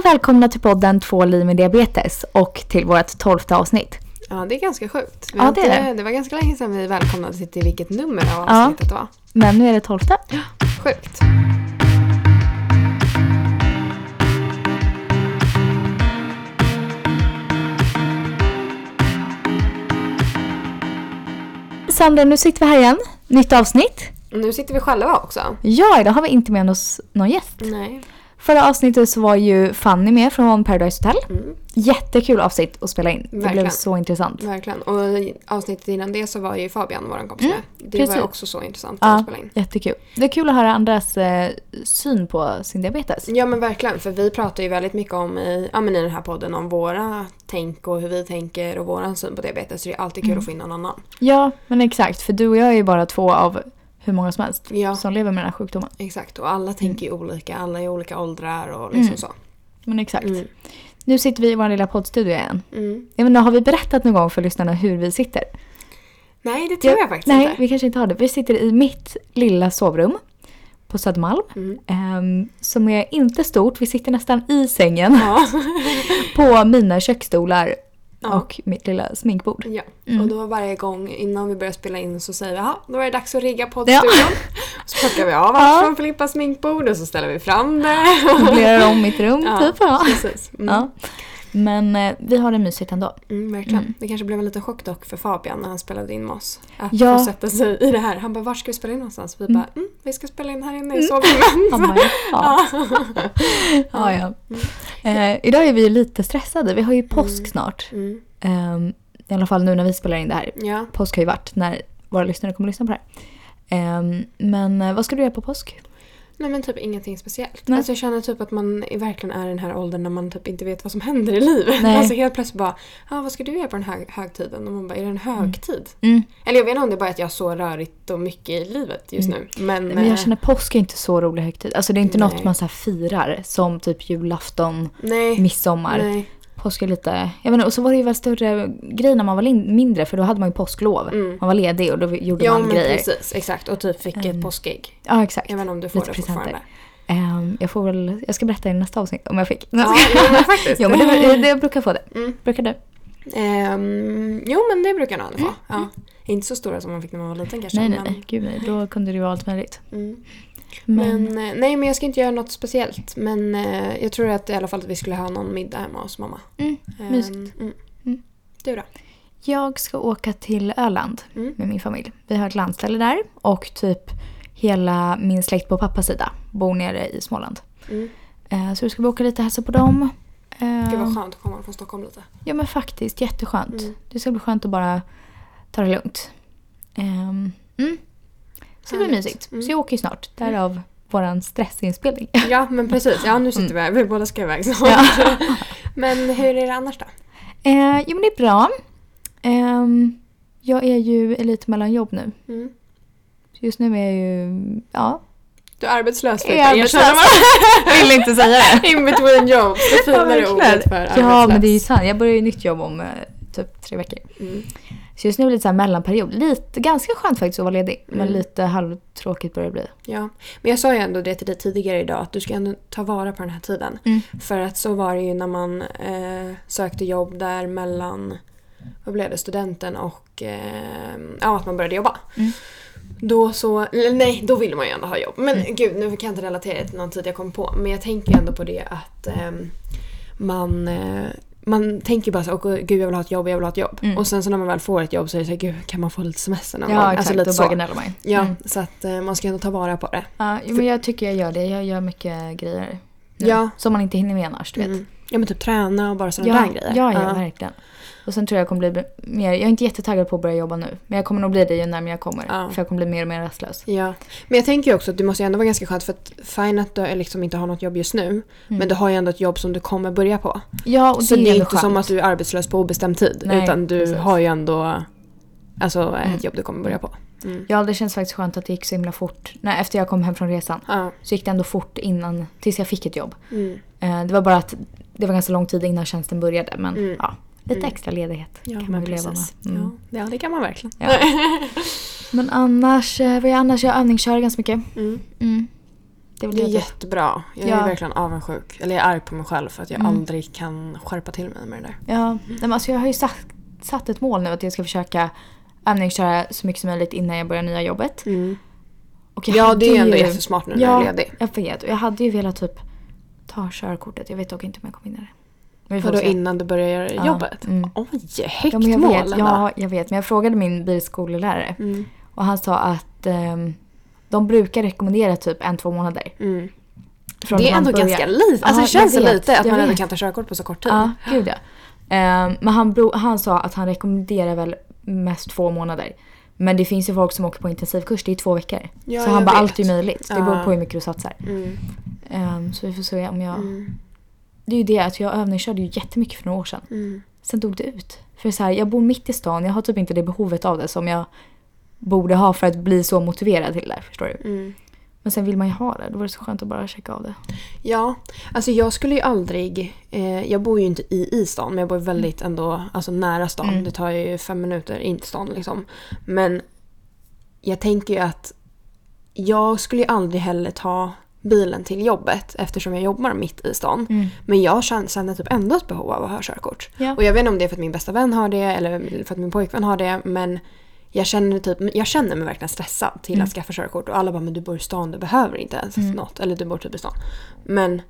och välkomna till podden Två liv med diabetes och till vårt tolfte avsnitt. Ja, det är ganska sjukt. Vi Ja, det är inte- det. var ganska länge sedan vi välkomnade till, vilket nummer av Ja. avsnittet det var. Men nu är det tolfte. Sjukt. Sandra, nu sitter vi här igen. Nytt avsnitt. Nu sitter vi själva också. Ja, idag har vi inte med oss någon gäst. Nej. Förra avsnittet så var ju Fanny med från Paradise Hotel. Mm, Jättekul avsnitt att spela in. Det blev Verkligen. så intressant. verkligen. Och avsnittet innan det så var ju Fabian, vår kompis, Mm, med. Det precis. var också så intressant Ja, att spela in. jättekul. Det är kul att höra andras eh, syn på sin diabetes. Ja men verkligen, för vi pratar ju väldigt mycket om i, ja, men i den här podden om våra tänk och hur vi tänker och våran syn på diabetes. Så det är alltid Mm. kul att få in någon annan. Ja, men exakt. För du och jag är ju bara två av hur många som helst Ja, som lever med den här sjukdomen. exakt. Och alla tänker ju olika, alla är i olika åldrar och liksom Mm. så. Men exakt. Mm. Nu sitter vi i vår lilla poddstudio igen. Mm. Jag inte, har vi berättat någon gång för lyssnarna hur vi sitter? Nej, det tror Ja, jag faktiskt Nej, inte. vi kanske inte har det. Vi sitter i mitt lilla sovrum på Södermalm. Mm. ehm, som är inte stort. Vi sitter nästan i sängen Ja. på mina köksstolar Ja. och mitt lilla sminkbord. Ja, Mm. och då varje gång innan vi börjar spela in så säger vi ja, då är det dags att rigga poddstudion. Så plockar vi av allt Ja. från Filippas sminkbord och så ställer vi fram det. Möblerar om mitt rum, Ja, typ. Ja. precis. Mm. Men eh, vi har det mysigt ändå. Mm, verkligen. Mm. Det kanske blev en liten chock dock för Fabian när han spelade in med oss. Att Ja. få sätta sig i det här. Han bara, var ska vi spela in någonstans? Vi Mm. bara, mm, vi ska spela in här inne i sovrummet. Han bara, ja. ja, ja. Eh, idag är vi ju lite stressade. Vi har ju påsk snart. Mm. Ehm, I alla fall nu när vi spelar in det här. Ja. Påsk har ju varit när våra lyssnare kommer att lyssna på det här. Ehm, men eh, vad ska du göra på påsk? Nej men typ ingenting speciellt. Nej. Alltså jag känner typ att man verkligen är i den här åldern när man typ inte vet vad som händer i livet. Nej. Alltså helt plötsligt bara, ah, vad ska du göra på den här högtiden? Och man bara, är det en högtid? Mm. Eller jag vet inte om det är bara att jag har så rörigt och mycket i livet just Mm. nu. Men, Men eh, jag känner påsk är inte så rolig högtid. Alltså det är inte Nej. något man så firar som typ julafton, nej, midsommar. nej. Påsk är lite... Jag vet inte, och så var det ju väl större grej när man var mindre för då hade man ju påsklov. Mm. Man var ledig och då gjorde Ja man men grejer. precis, exakt. Och typ fick Mm. ett påskägg. Ja exakt. Jag vet inte om du får Lite det presenter. fortfarande. Ehm, jag får väl... Jag ska berätta i nästa avsnitt om jag fick. Ja, men faktiskt. jo men det, det, jag brukar få det. Mm. Brukar du? Ehm, jo men det brukar jag nog få. Ja. Inte så stora som man fick när man var liten kanske. Mm. Nej nej men, nej, gud nej. Då kunde det ju vara allt möjligt. Mm. Men, Men, eh, nej men jag ska inte göra något speciellt. Men eh, jag tror att i alla fall att vi skulle ha någon middag hemma hos mamma. mm, Ehm, Mysigt. Mm. Mm. Du då? jag ska åka till Öland Mm. med min familj. Vi har ett landställe där och typ hela min släkt på pappas sida bor nere i Småland. Mm. Eh, så då ska vi åka lite och hälsa på dem. Eh, Gud vad skönt att komma från Stockholm lite. Ja men faktiskt jätteskönt. Mm. Det ska bli skönt att bara ta det lugnt. Ehm, mm. Det ska bli Härligt. mysigt. Mm. Så jag åker ju snart. Därav våran stressinspelning. Ja men precis, ja nu sitter vi här. Vi båda ska iväg snart. Ja. men hur är det annars då? Eh, jo men det är bra. Ehm, jag är ju lite mellan jobb nu. Mm. Just nu är jag ju, ja. Du är arbetslös Jag är arbetslös. Jag vill inte säga det. In between jobs, det finare Ja, ordet för verkligen. Ja men det är ju arbetslös. sant. Jag börjar ju nytt jobb om eh, typ tre veckor. Mm. Så just nu är det lite så här mellanperiod. Lite, ganska skönt faktiskt att vara ledig. Men Mm. lite halvtråkigt börjar det bli. Ja, men jag sa ju ändå det till dig tidigare idag att du ska ändå ta vara på den här tiden. Mm. För att så var det ju när man eh, sökte jobb där mellan, vad blev det, studenten och eh, ja, att man började jobba. Mm. Då så, nej, då ville man ju ändå ha jobb. Men Mm. gud, nu kan jag inte relatera till någon tid jag kom på. Men jag tänker ändå på det att ehm, man eh, man tänker bara så åh gud jag vill ha ett jobb, jag vill ha ett jobb. Mm. Och sen så när man väl får ett jobb så är det så här, gud kan man få lite semester någon Ja gång? exakt, Alltså lite då så. bara gnäller man. Ja, Mm. så att eh, man ska ändå ta vara på det. Ja, men jag tycker jag gör det. Jag gör mycket grejer nu. Ja. Som man inte hinner med annars, du vet. Mm. Ja men typ träna och bara sådana Ja, där grejer. ja, ja, verkligen. Och sen tror jag jag kommer bli mer, jag är inte jättetaggad på att börja jobba nu. Men jag kommer nog bli det ju närmare jag kommer. Ja. För jag kommer bli mer och mer rastlös. Ja. Men jag tänker också att det måste ju ändå vara ganska skönt för att fine att du liksom inte har något jobb just nu. Men du har ju ändå ett jobb som du kommer börja på. Mm. Ja, och så det det är är ändå inte som skönt. att du är arbetslös på obestämd tid. Nej, utan du precis. har ju ändå alltså, Mm. ett jobb du kommer börja på. Mm. Ja, det känns faktiskt skönt att det gick så himla fort. Nej, efter jag kom hem från resan Ja. så gick det ändå fort innan, tills jag fick ett jobb. Mm. Eh, det var bara att det var ganska lång tid innan tjänsten började. Men Mm. ja, lite Mm. extra ledighet Ja, kan man väl leva med. Mm. Ja. det kan man verkligen. Ja. Men annars, eh, vad jag annars? Jag övningskör ganska mycket. Mm. Mm. Det är Det är jättebra. Jag är Ja. verkligen avundsjuk. Eller jag är arg på mig själv för att jag Mm. aldrig kan skärpa till mig med det där. Ja, nej, men alltså jag har ju satt, satt ett mål nu att jag ska försöka övningsköra så mycket som möjligt innan jag börjar nya jobbet. Jag Ja, det är ändå ju- jättesmart nu när Ja, du är ledig. jag vet. Och jag hade ju velat typ ta körkortet. Jag vet dock inte om jag kommer hinna det. Vadå innan du börjar göra Ja, jobbet? mm. Oj, högt Ja, jag vet, ja, jag vet. Men jag frågade min bilskolelärare. Mm. Och han sa att ehm, de brukar rekommendera typ en, två månader. Mm. Det är ändå börjar. ganska lite. Alltså Ja, det känns vet, lite att man ändå kan ta körkort på så kort tid. Ja, gud ja. Ehm, men han, han sa att han rekommenderar väl mest två månader. Men det finns ju folk som åker på intensivkurs, det är två veckor. Ja, så han bara, vet. allt är möjligt. Det beror på hur mycket du satsar. Ehm, så vi får se om jag... Mm. Det är ju det att jag övningskörde ju jättemycket för några år sedan. Mm. Sen dog det ut. För så här, jag bor mitt i stan, jag har typ inte det behovet av det som jag borde ha för att bli så motiverad till det. Förstår du? Mm. Men sen vill man ju ha det. Då var det så skönt att bara checka av det. Ja, alltså jag skulle ju aldrig... Eh, jag bor ju inte i, i stan men jag bor väldigt ändå alltså, nära stan. Mm. Det tar ju fem minuter in till stan liksom. Men jag tänker ju att jag skulle ju aldrig heller ta bilen till jobbet eftersom jag jobbar mitt i stan. Men jag känner, typ ändå ett behov av att ha körkort. Ja. Och jag vet inte om det är för att min bästa vän har det eller för att min pojkvän har det men jag känner, typ, jag känner mig verkligen stressad till Mm. att skaffa körkort och alla bara men du bor i stan, du behöver inte ens något. Eller du bor typ i stan. Men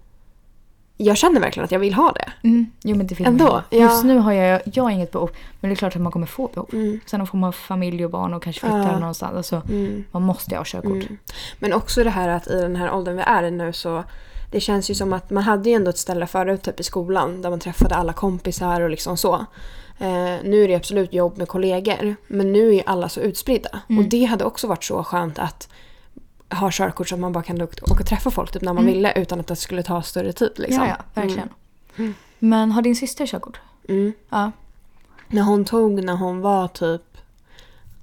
jag känner verkligen att jag vill ha det. Mm. Jo men det finns Ändå, man. ja. Just nu har jag, jag har inget behov. Men det är klart att man kommer få behov. Mm. Sen får man familj och barn och kanske flyttar Ja. någonstans. Alltså, Mm. Man måste ju ha körkort. Mm. Men också det här att i den här åldern vi är i nu så det känns ju som att man hade ju ändå ett ställe förut typ i skolan där man träffade alla kompisar och liksom så. Eh, nu är det absolut jobb med kollegor men nu är alla så utspridda. Mm. Och det hade också varit så skönt att ha körkort så att man bara kan åka och träffa folk typ när man Mm. ville utan att det skulle ta större tid. Liksom. Ja, ja, verkligen. Mm. Men har din syster körkort? Mm. Ja. När hon tog när hon var typ...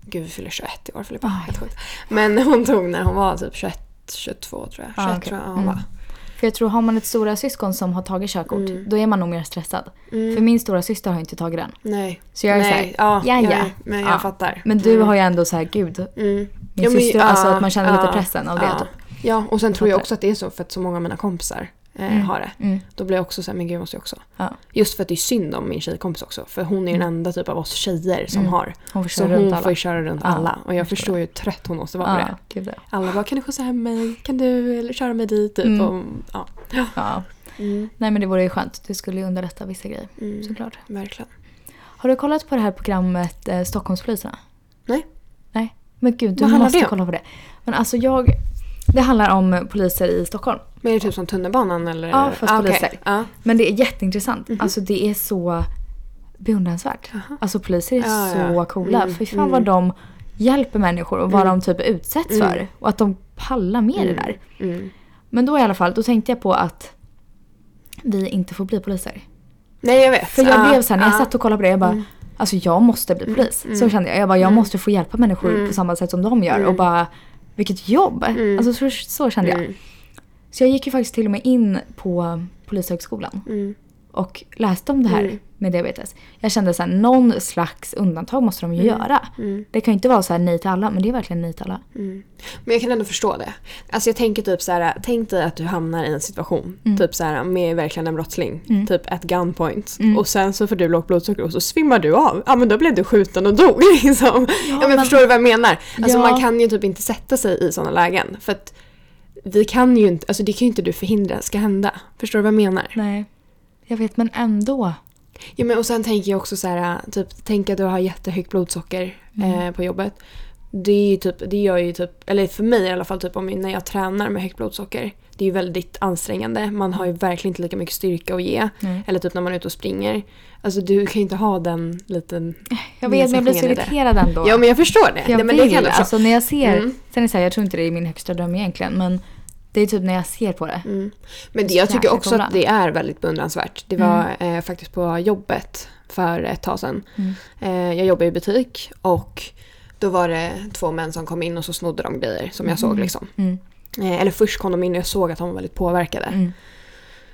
Gud vi fyller 21 i år Filippa, Ah, helt sjukt. Men hon tog när hon var typ 21, 22 tror jag. 21 Ah, okej. tror jag hon Mm. var. För jag tror har man ett stora syskon som har tagit körkort, Mm. då är man nog mer stressad. Mm. För min stora syster har inte tagit den. Nej. Så jag är Nej, såhär, ja, ja, Men jag Ja. fattar. Men du Mm. har ju ändå så här, gud. Min Mm. Ja, men- syster, ja, alltså att man känner lite ja, pressen av det. ja. Typ. Ja, och sen tror jag också att det är så för att så många av mina kompisar eh, Mm. har det. Mm. Då blir jag också såhär, men gud jag måste ju också. Just för att det är synd om min tjejkompis också. För hon är ju den enda typ av oss tjejer som Mm. har. Hon får Så köra runt hon alla. får köra runt alla. Och jag jag förstår ju hur trött hon måste vara på det. gud. Alla bara, kan du skjutsa hem mig? Kan du eller köra mig dit? Typ. Mm. Och, ja. ja. Mm. Nej men det vore ju skönt. Det skulle ju underlätta vissa grejer. Mm. Såklart. Verkligen. Har du kollat på det här programmet eh, Stockholmspoliserna? Nej. Men gud, du Vad handlar måste det om? kolla på det. Men alltså jag... Det handlar om poliser i Stockholm. Men är det typ som tunnelbanan eller? Ja, fast Ah, okej. poliser. Ja. Men det är jätteintressant. Mhm. Alltså det är så beundransvärt. Alltså poliser är Ja, så ja. coola. Mm, Fy fan mm. vad de hjälper människor och vad Mm. de typ utsätts Mm. för. Och att de pallar med det Mm. där. Mm. Men då i alla fall, då tänkte jag på att vi inte får bli poliser. Nej jag vet. För jag Ja, blev såhär, när jag ja. satt och kollade på det, jag bara Mm. Alltså jag måste bli polis. Mm. Så kände jag. Jag bara, jag Mm. måste få hjälpa människor Mm. på samma sätt som de gör. Mm. Och bara, vilket jobb! Mm. Alltså så, så kände jag. Mm. Så jag gick ju faktiskt till och med in på Polishögskolan Mm. och läste om det här Mm. Med diabetes. Jag kände såhär, någon slags undantag måste de ju Mm. göra. Mm. Det kan ju inte vara så här nej till alla, men det är verkligen nej till alla. Mm. Men jag kan ändå förstå det. Alltså jag tänker typ så här, tänk dig att du hamnar i en situation, Mm. typ så här med verkligen en brottsling, Mm. typ ett gunpoint. Mm. Och sen så får du lågt blodsocker och så svimmar du av. Ja men då blev du skjuten och dog liksom. Ja, men, men- förstår du vad jag menar? Alltså Ja. man kan ju typ inte sätta sig i sådana lägen. För att vi kan ju inte, alltså det kan ju inte du förhindra ska hända. Förstår du vad jag menar? Nej. Jag vet, men ändå. Ja, men och sen tänker jag också så här, typ, tänk att du har jättehögt blodsocker Mm. eh, på jobbet. Det, är ju typ, det gör ju typ, eller för mig i alla fall, typ, om, när jag tränar med högt blodsocker. Det är ju väldigt ansträngande. Man har ju verkligen inte lika mycket styrka att ge. Nej. Eller typ när man är ute och springer. Alltså du kan ju inte ha den liten... Jag vet, men jag blir så irriterad ändå. Ja men jag förstår det. Jag Nej, men det kan alltså när jag ser, Mm. sen är det så här, jag tror inte det är min högsta dröm egentligen, men det är typ när jag ser på det. Mm. Men det, jag tycker också att det är väldigt beundransvärt. Det var eh, faktiskt på jobbet för ett tag sedan. Mm. Eh, jag jobbar i butik och då var det två män som kom in och så snodde de grejer som jag såg Mm. liksom. Mm. Eh, eller först kom de in och jag såg att de var väldigt påverkade. Mm.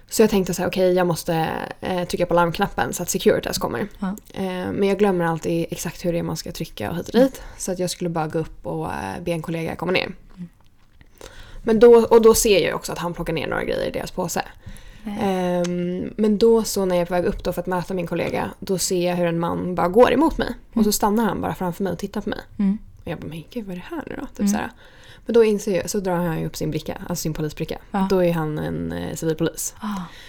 Så jag tänkte så här, okej jag måste eh, trycka på larmknappen så att Securitas kommer. Ja. Eh, men jag glömmer alltid exakt hur det är man ska trycka och hit och dit. Så att jag skulle bara gå upp och eh, be en kollega komma ner. Men då, och då ser jag också att han plockar ner några grejer i deras påse. Ehm, men då så när jag är på väg upp då för att möta min kollega, då ser jag hur en man bara går emot mig. Och så stannar han bara framför mig och tittar på mig. Mm. Och jag bara, men gud vad är det här nu då? Typ såhär. Men då inser jag, så drar han upp sin bricka, alltså sin polisbricka. Ja. Då är han en eh, civilpolis. Ah.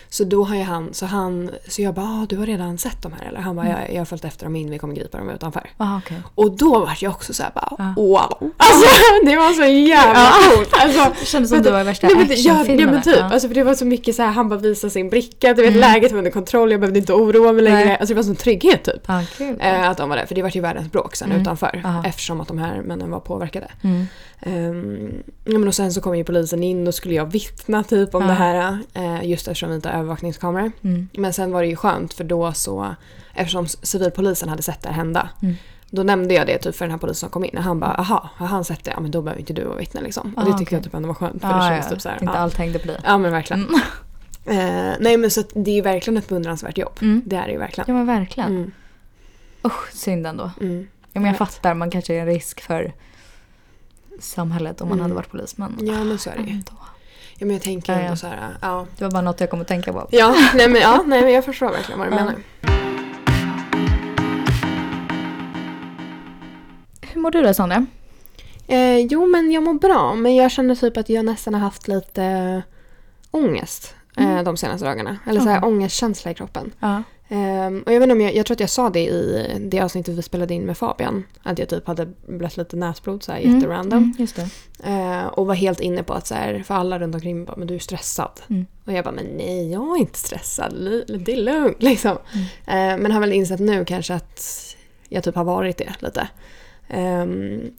Så då har han, så han, så jag bara, ah, du har redan sett de här eller? Han bara, jag, jag har följt efter dem in, vi kommer gripa dem utanför. Ah, okej. Och då var jag också såhär bara, Ja. wow! Alltså det var så jävla coolt! Alltså, Det kändes som det var värsta nej, men det- ja, men typ, Ja. alltså för det var så mycket så här, han bara visade sin bricka, du vet Mm. läget var under kontroll, jag behövde inte oroa mig längre. Alltså det var sån trygghet typ. Ah, kul. Eh, att de var där, för det var ju världens bråk sen Mm. utanför. Aha. Eftersom att de här männen var påverkade. Mm. Um, men och sen så kom ju polisen in och skulle jag vittna typ om Ja. det här. eh, just eftersom vi inte har övervakningskameror. Mm. Men sen var det ju skönt för då så, eftersom civilpolisen hade sett det här hända. Mm. Då nämnde jag det typ för den här polisen som kom in. Och han bara, aha, har han sett det? Ja men då behöver inte du vara vittne liksom. Och det Aha, tyckte jag okej. typ ändå var skönt. För det Ah, känns ja. typ så här, Inte ja. allt hängde på dig. ja men verkligen. Eh, nej men så det är ju verkligen ett beundransvärt jobb. Mm. Det är det ju verkligen. Ja men verkligen. Mm, Usch, synd ändå. mm. Ja, men jag fattar, man kanske är en risk för samhället om man Mm. hade varit polis. Men Ja men så är det ju. ändå. Ja, men jag tänker Ja, ändå ja. så här, ja. Det var bara något jag kom att tänka på. Ja, nej men, ja, nej men jag förstår verkligen vad du menar. Hur mår du då Sonja? Eh, jo men jag mår bra men jag känner typ att jag nästan har haft lite ångest eh, Mm. de senaste dagarna. Eller så här ångestkänsla i kroppen. Ja. Ehm, och jag vet inte om jag, jag tror att jag sa det i det avsnittet vi spelade in med Fabian. Att jag typ hade blött lite näsblod så här jätterandom. Mm. Eh, och var helt inne på att så här, för alla runt omkring mig bara, men du är stressad. Mm. Och jag bara, men nej jag är inte stressad, det är lugnt liksom. Mm. Eh, men har väl insett nu kanske att jag typ har varit det lite. Um,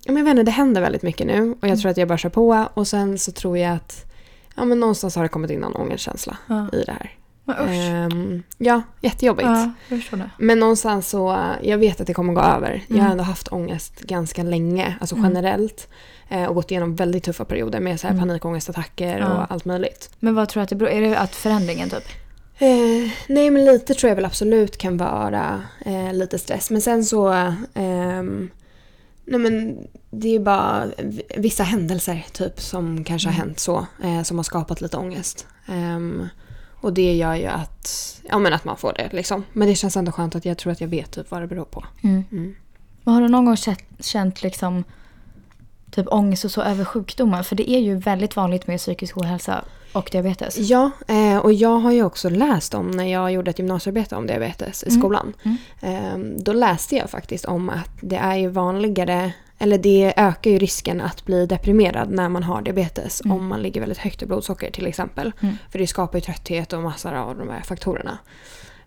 men jag vet inte, det händer väldigt mycket nu och jag Mm. tror att jag bara kör på och sen så tror jag att ja, men någonstans har det kommit in någon ångestkänsla Ja. i det här. Men usch. Ehm, ja, jättejobbigt. ja, jag förstår det. Men någonstans så, eh, jag vet att det kommer gå över. Jag har Mm. ändå haft ångest ganska länge, alltså Mm. generellt. Eh, och gått igenom väldigt tuffa perioder med så här Mm. panikångestattacker Ja. och allt möjligt. Men vad tror du att det beror Är det att förändringen typ? Eh, nej men lite tror jag väl absolut kan vara eh, lite stress. Men sen så, ehm, nej men det är ju bara vissa händelser typ som kanske har Mm. hänt så. Eh, som har skapat lite ångest. Och det gör ju att, ja, men att man får det liksom. Men det känns ändå skönt att jag tror att jag vet typ vad det beror på. Mm. Men har du någon gång känt, känt liksom typ ångest och så över sjukdomar? För det är ju väldigt vanligt med psykisk ohälsa och diabetes. Ja, eh, och jag har ju också läst om när jag gjorde ett gymnasiearbete om diabetes i Mm. skolan. Mm. Eh, då läste jag faktiskt om att det är ju vanligare, eller det ökar ju risken att bli deprimerad när man har diabetes Mm. om man ligger väldigt högt i blodsocker till exempel. Mm. För det skapar ju trötthet och massor av de här faktorerna.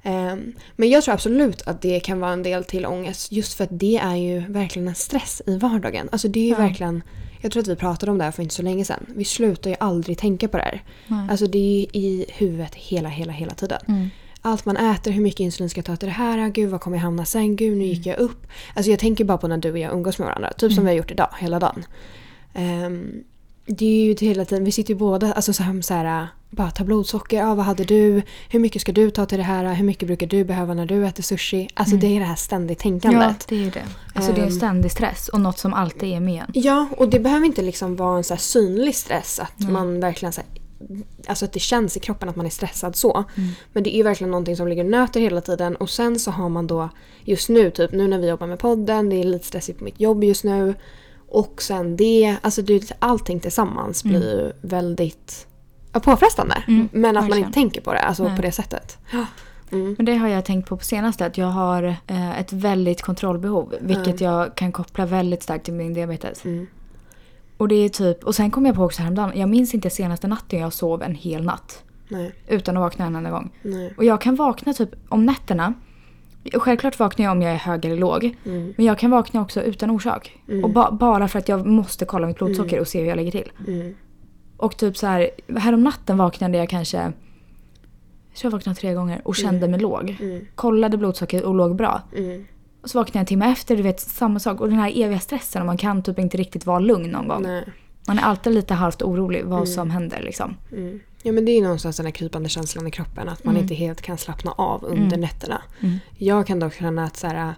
Eh, men jag tror absolut att det kan vara en del till ångest just för att det är ju verkligen en stress i vardagen. Alltså det är ju Ja. verkligen, jag tror att vi pratade om det här för inte så länge sedan. Vi slutar ju aldrig tänka på det här. Alltså det är ju i huvudet hela, hela, hela tiden. Mm. Allt man äter, hur mycket insulin ska jag ta till det här? Gud, vad kommer jag hamna sen? Gud, nu gick jag upp. Alltså jag tänker bara på när du och jag umgås med varandra. Typ som Mm. vi har gjort idag, hela dagen. Ehm, det är ju hela tiden, vi sitter ju båda, alltså så här, så här bara ta blodsocker, ja, vad hade du? Hur mycket ska du ta till det här? Hur mycket brukar du behöva när du äter sushi? Alltså Mm. det är det här ständigt Ja, tänkandet. det är det. Alltså det är en Ehm. ständig stress och något som alltid är med. Ja, och det behöver inte liksom vara en så synlig stress. Att Mm. man verkligen så Alltså att det känns i kroppen att man är stressad så. Mm. Men det är ju verkligen någonting som ligger och nöter hela tiden. Och sen så har man då just nu, typ nu när vi jobbar med podden, det är lite stressigt på mitt jobb just nu. Och sen det, alltså det, allting tillsammans Mm. blir ju väldigt påfrestande. Mm, men att man inte tänker på det, alltså Nej. på det sättet. Mm. Men det har jag tänkt på på senaste att jag har eh, ett väldigt kontrollbehov. Vilket jag kan koppla väldigt starkt till min diabetes. Mm. Och det är typ, och sen kom jag på också häromdagen, jag minns inte senaste natten jag sov en hel natt. Nej, Utan att vakna en enda gång. nej. Och jag kan vakna typ om nätterna. Självklart vaknar jag om jag är hög eller låg. Mm. Men jag kan vakna också utan orsak. Mm. Och ba- bara för att jag måste kolla mitt blodsocker Mm. och se hur jag lägger till. Mm. Och typ så här, härom natten vaknade jag kanske, jag tror jag vaknade tre gånger och kände mig låg. Mm. Kollade blodsocker och låg bra. Och så vaknade jag en timme efter, du vet samma sak. Och den här eviga stressen och man kan typ inte riktigt vara lugn någon gång. Nej. Man är alltid lite halvt orolig vad Mm. som händer liksom. Mm. Ja men det är ju någonstans den här krypande känslan i kroppen att man Mm. inte helt kan slappna av under Mm. nätterna. Mm. Jag kan dock känna att så här,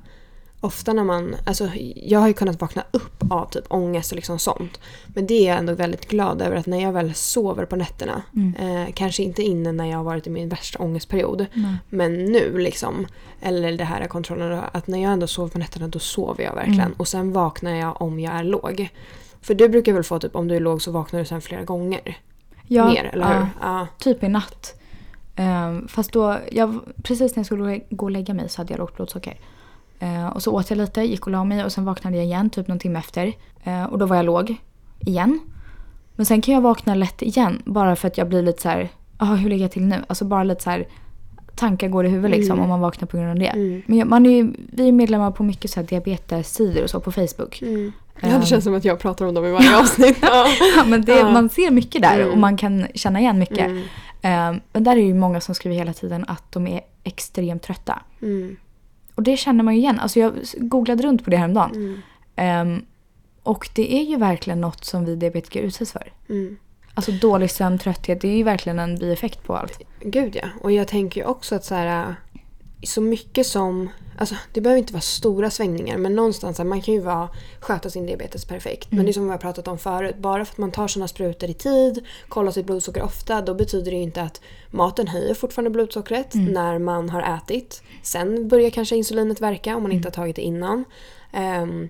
ofta när man, alltså jag har ju kunnat vakna upp av typ ångest och liksom sånt. Men det är jag ändå väldigt glad över att när jag väl sover på nätterna, Mm. eh, kanske inte inne när jag har varit i min värsta ångestperiod, Nej. men nu liksom, eller det här är kontrollen, att när jag ändå sover på nätterna då sover jag verkligen. Mm. Och sen vaknar jag om jag är låg. För du brukar väl få typ om du är låg så vaknar du sen flera gånger? Ja, Mer, eller hur? ja, typ i natt. Ehm, fast då, jag, precis när jag skulle gå och lägga mig så hade jag lågt blodsocker. Eh, och så åt jag lite, gick och la mig och sen vaknade jag igen typ någon timme efter. Eh, och då var jag låg igen. Men sen kan jag vakna lätt igen bara för att jag blir lite så här, jaha hur ligger jag till nu? Alltså bara lite så här, tankar går i huvudet liksom Mm. om man vaknar på grund av det. Mm. Men man är ju, vi är medlemmar på mycket så här diabetessidor och så på Facebook. Mm. Ja, Ehm. det känns som att jag pratar om dem i varje avsnitt. Ja. Ja, men det, Ja. Man ser mycket där Mm. och man kan känna igen mycket. Mm. Ehm, men där är ju många som skriver hela tiden att de är extremt trötta. Mm. Och det känner man ju igen. Alltså jag googlade runt på det häromdagen. Mm. Ehm, och det är ju verkligen något som vi diabetiker utsätts för. Mm. Alltså dålig sömn, trötthet, det är ju verkligen en bieffekt på allt. Gud ja. Och jag tänker ju också att så här, så mycket som, alltså det behöver inte vara stora svängningar men någonstans, man kan ju vara, sköta sin diabetes perfekt. Men Mm. det är som vi har pratat om förut, bara för att man tar sina sprutor i tid, kollar sitt blodsocker ofta, då betyder det ju inte att maten höjer fortfarande blodsockret Mm. när man har ätit. Sen börjar kanske insulinet verka om man Mm. inte har tagit det innan. Ehm,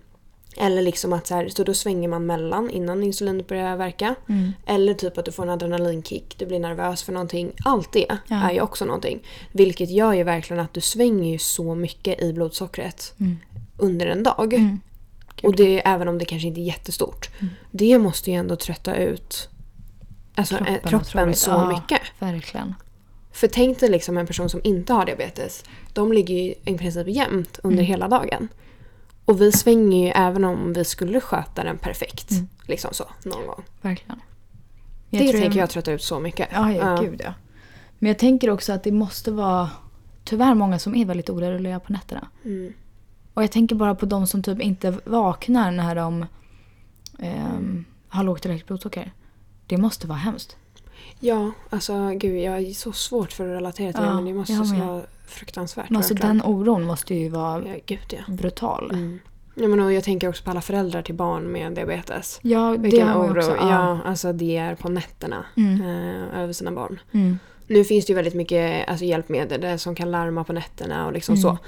eller liksom att så, här, så då svänger man mellan innan insulinet börjar verka. Mm. Eller typ att du får en adrenalinkick, du blir nervös för någonting. Allt det Ja. är ju också någonting. Vilket gör ju verkligen att du svänger ju så mycket i blodsockret Mm. under en dag. Mm. Och det även om det kanske inte är jättestort. Mm. Det måste ju ändå trötta ut alltså, kroppen, Kroppen kroppen så Ja. mycket. Verkligen. För tänk dig liksom en person som inte har diabetes. De ligger ju i princip jämnt under Mm. hela dagen. Och vi svänger ju även om vi skulle sköta den perfekt. Mm. Liksom så, någon gång. Verkligen. det tror tänker jag tröttar ut så mycket. Ja, ja, gud ja. Men jag tänker också att det måste vara tyvärr många som är väldigt oroliga på nätterna. Mm. Och jag tänker bara på de som typ inte vaknar när de ehm, har lågt eller högt blodsocker. Det måste vara hemskt. Ja, alltså gud jag är så svårt för att relatera till Ja, det men det måste jag vara fruktansvärt. Men alltså verkligen. den oron måste ju vara Ja, gud ja. brutal. Mm. ja men, och jag tänker också på alla föräldrar till barn med diabetes. Ja, det Vilken har oro. också. Ja, alltså det är på nätterna Mm. eh, över sina barn. Mm. Nu finns det ju väldigt mycket alltså, hjälpmedel där som kan larma på nätterna och liksom Mm. så.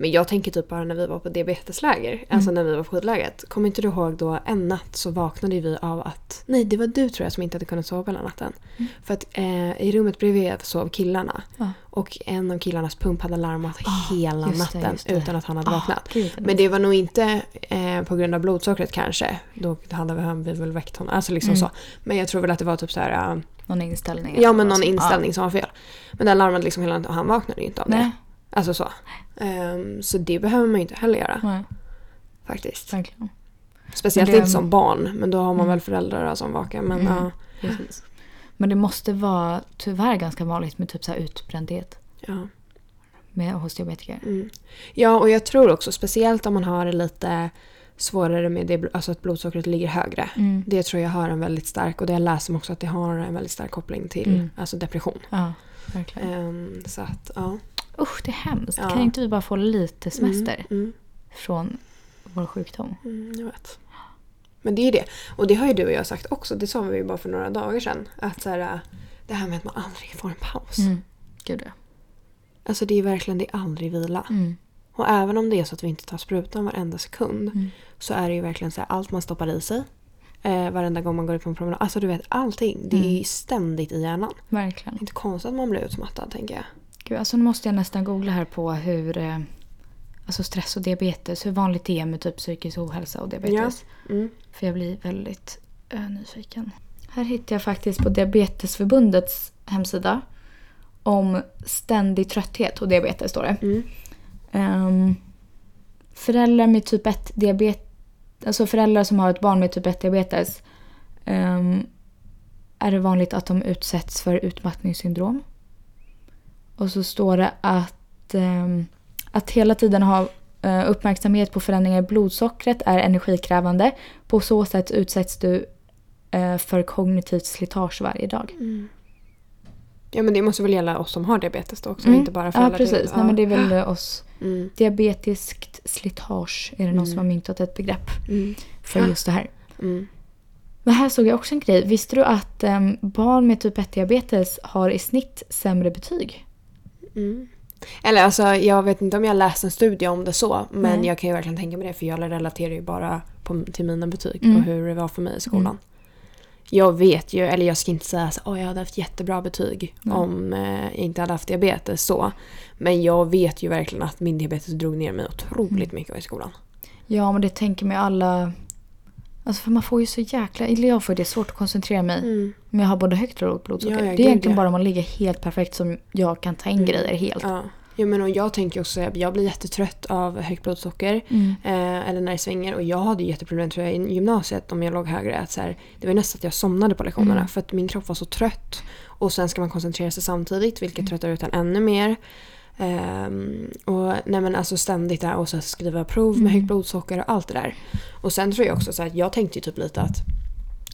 Men jag tänker typ bara när vi var på diabetesläger, alltså när vi var på skidlägret. Kommer inte du ihåg då en natt så vaknade vi av att, nej det var du tror jag som inte hade kunnat sova hela natten. Mm. För att eh, i rummet bredvid sov killarna. Ja. Och en av killarnas pump hade larmat Ah, hela det, natten just det. utan att han hade Ah, vaknat. gud, Men det var nog inte eh, på grund av blodsockret kanske. Då hade vi väl väckt honom. Alltså liksom Mm. så. Men jag tror väl att det var typ så här. Någon inställning. Ja men någon så. inställning som var fel. Men den larmade liksom hela och han vaknade ju inte av Ja. det. Nej, Alltså så. Ehm, så det behöver man ju inte heller göra nej, faktiskt. verkligen. Speciellt det- inte som barn. Men då har man Mm. väl föräldrar som vakar. Men Mm. ja. Precis. Men det måste vara tyvärr ganska vanligt med typ så här utbrändhet ja. med, hos diabetiker. Mm. Ja och jag tror också speciellt om man har lite svårare med det, alltså att blodsockret ligger högre. Mm. Det tror jag har en väldigt stark och det jag läser också att det har en väldigt stark koppling till Mm. alltså depression. Ja, verkligen. Ehm, så att ja. Usch, det är hemskt. Ja. Kan inte vi bara få lite semester Mm, mm, från vår sjukdom? mm, jag vet. Men det är ju det. Och det har ju du och jag sagt också. Det sa vi ju bara för några dagar sedan. Att så här, det här med att man aldrig får en paus. Mm. Gud ja. Alltså det är verkligen, det är aldrig vila. Och även om det är så att vi inte tar sprutan varenda sekund. Mm. Så är det ju verkligen så här, allt man stoppar i sig. Eh, varenda gång man går ut på en promenad. Alltså du vet allting. Det är Mm. ju ständigt i hjärnan. Verkligen. Det är inte konstigt att man blir utmattad tänker jag. Gud, alltså nu måste jag nästan googla här på hur eh, alltså stress och diabetes, hur vanligt det är med typ psykisk ohälsa och diabetes. Mm. För jag blir väldigt eh, nyfiken. Här hittar jag faktiskt på Diabetesförbundets hemsida om ständig trötthet och diabetes står det. Mm. Um, föräldrar med typ 1 diabetes, alltså föräldrar som har ett barn med typ 1 diabetes um, är det vanligt att de utsätts för utmattningssyndrom. Och så står det att, um, att hela tiden ha uh, uppmärksamhet på förändringar i blodsockret är energikrävande. På så sätt utsätts du uh, för kognitivt slitage varje dag. Mm. Ja men det måste väl gälla oss som har diabetes då också. Mm. Inte bara Ja föräldrar till- precis, Nej, men det är väl oss Mm. Diabetiskt slitage är det någon som har myntat ett begrepp Mm. för Ja. just det här. Mm. Men här såg jag också en grej. Visste du att em, barn med typ 1-diabetes har i snitt sämre betyg? Mm. Eller alltså, jag vet inte om jag läst en studie om det så, men jag kan ju verkligen tänka mig det för jag relaterar ju bara på, till mina betyg Mm. och hur det var för mig i skolan. Jag vet ju, eller jag ska inte säga att oh, jag hade haft jättebra betyg Nej. om eh, jag inte hade haft diabetes så. Men jag vet ju verkligen att min diabetes drog ner mig otroligt mycket i skolan. Ja, men det tänker mig alla... Alltså för man får ju så jäkla... Eller jag får det svårt att koncentrera mig. Men jag har både högt och lågt blodsocker. Ja, det är egentligen ja. bara om man ligger helt perfekt som jag kan ta in grejer helt. Ja. Ja, men och jag tänker också att jag blir jättetrött av högt blodsocker. Mm. Eh, eller när det svänger. Och jag hade jätteproblem tror jag i gymnasiet om jag låg högre. Att så här, det var nästan att jag somnade på lektionerna Mm. för att min kropp var så trött. Och sen ska man koncentrera sig samtidigt vilket Mm. tröttar ut en ännu mer. Ehm, och nej men alltså ständigt där och så skriva prov med Mm. högt blodsocker och allt det där. Och sen tror jag också så att jag tänkte ju typ lite att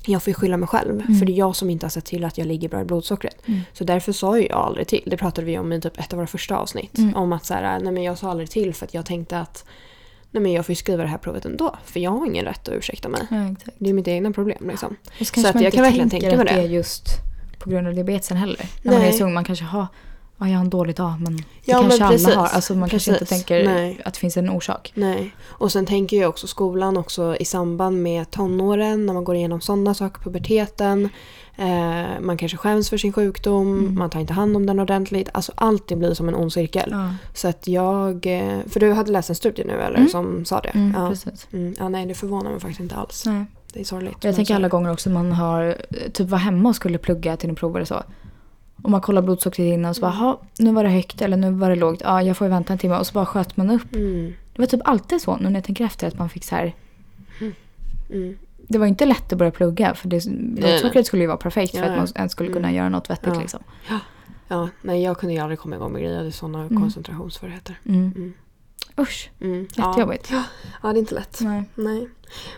jag får skylla mig själv. Mm. För det är jag som inte har sett till att jag ligger bra i blodsockret. Mm. Så därför sa jag aldrig till. Det pratade vi om i typ ett av våra första avsnitt. Mm. Om att så här, nej men jag sa aldrig till för att jag tänkte att nej men jag får ju skriva det här provet ändå. För jag har ingen rätt att ursäkta mig. Ja. Det är mitt egna problem liksom. Och så att jag kan verkligen tänka mig att det. det är just på grund av diabetesen heller. När man är Nej. så ung, man kanske har... Ja, jag har en dålig dag, men det Ja, men kanske precis. alla har. Alltså man kanske inte Precis. tänker Nej. att det finns en orsak. Nej. Och sen tänker jag också skolan också i samband med tonåren när man går igenom sådana saker, puberteten. Eh, man kanske skäms för sin sjukdom, Mm. man tar inte hand om den ordentligt. Alltså allt det blir som en ond cirkel. Ja, Så att jag, eh, för du hade läst en studie nu eller Mm. som sa det? mm, ja. precis. Mm. ja, nej det förvånar mig faktiskt inte alls. Nej. Det är sorgligt. Jag men tänker alla gånger också man har eh, typ var hemma och skulle plugga till en prov eller så. Och man kollar blodsockret innan och så bara, Mm. "Ha, nu var det högt eller nu var det lågt. Ja, jag får ju vänta en timme. Och så bara sköt man upp. Mm. Det var typ alltid så nu när jag tänker efter att man fick så här. Mm. Det var inte lätt att börja plugga för det, blodsockret skulle ju vara perfekt för Ja, att ja. man ens skulle kunna Mm. göra något vettigt Ja. liksom. Ja, nej jag kunde ju aldrig komma igång med grejer. Jag hade sådana Mm. koncentrationssvårigheter. Usch, Mm. jättejobbigt. Ja. ja, det är inte lätt. Nej. Nej.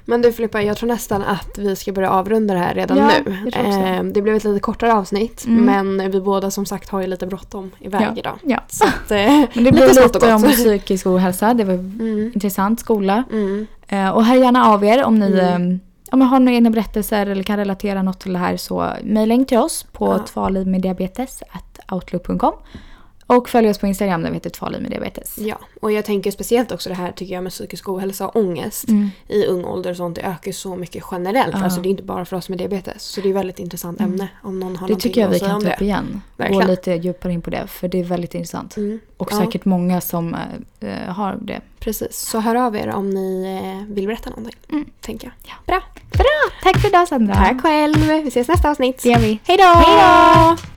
Men du Filippa, jag tror nästan att vi ska börja avrunda det här redan Ja, nu. Eh, det blev ett lite kortare avsnitt Mm. men vi båda som sagt har ju lite bråttom iväg Ja. idag. Ja. Så att, eh, Men det lite blev smått och lite om psykisk ohälsa. Det var Mm. intressant skola. Mm. Eh, Och hör gärna av er om ni Mm. om ni har några egna berättelser eller kan relatera något till det här så mejla in till oss på Ja. tvalivmeddiabetes.outlook.com och följ oss på Instagram där vi heter tvalivmeddiabetes. Ja, och jag tänker speciellt också det här tycker jag med psykisk ohälsa och ångest Mm. i ung ålder och sånt. Det ökar så mycket generellt. Ja. Alltså det är inte bara för oss med diabetes. Så det är ett väldigt intressant Mm. ämne om någon har Det tycker jag vi kan ta upp igen. Verkligen. Gå lite djupare in på det för det är väldigt intressant. Mm. Och Ja. säkert många som eh, har det. Precis, så hör av er om ni eh, vill berätta någonting. Mm. Tänker jag. Ja. Bra! Bra! Tack för idag Sandra! Tack själv! Vi ses nästa avsnitt. Det gör vi. Hej då!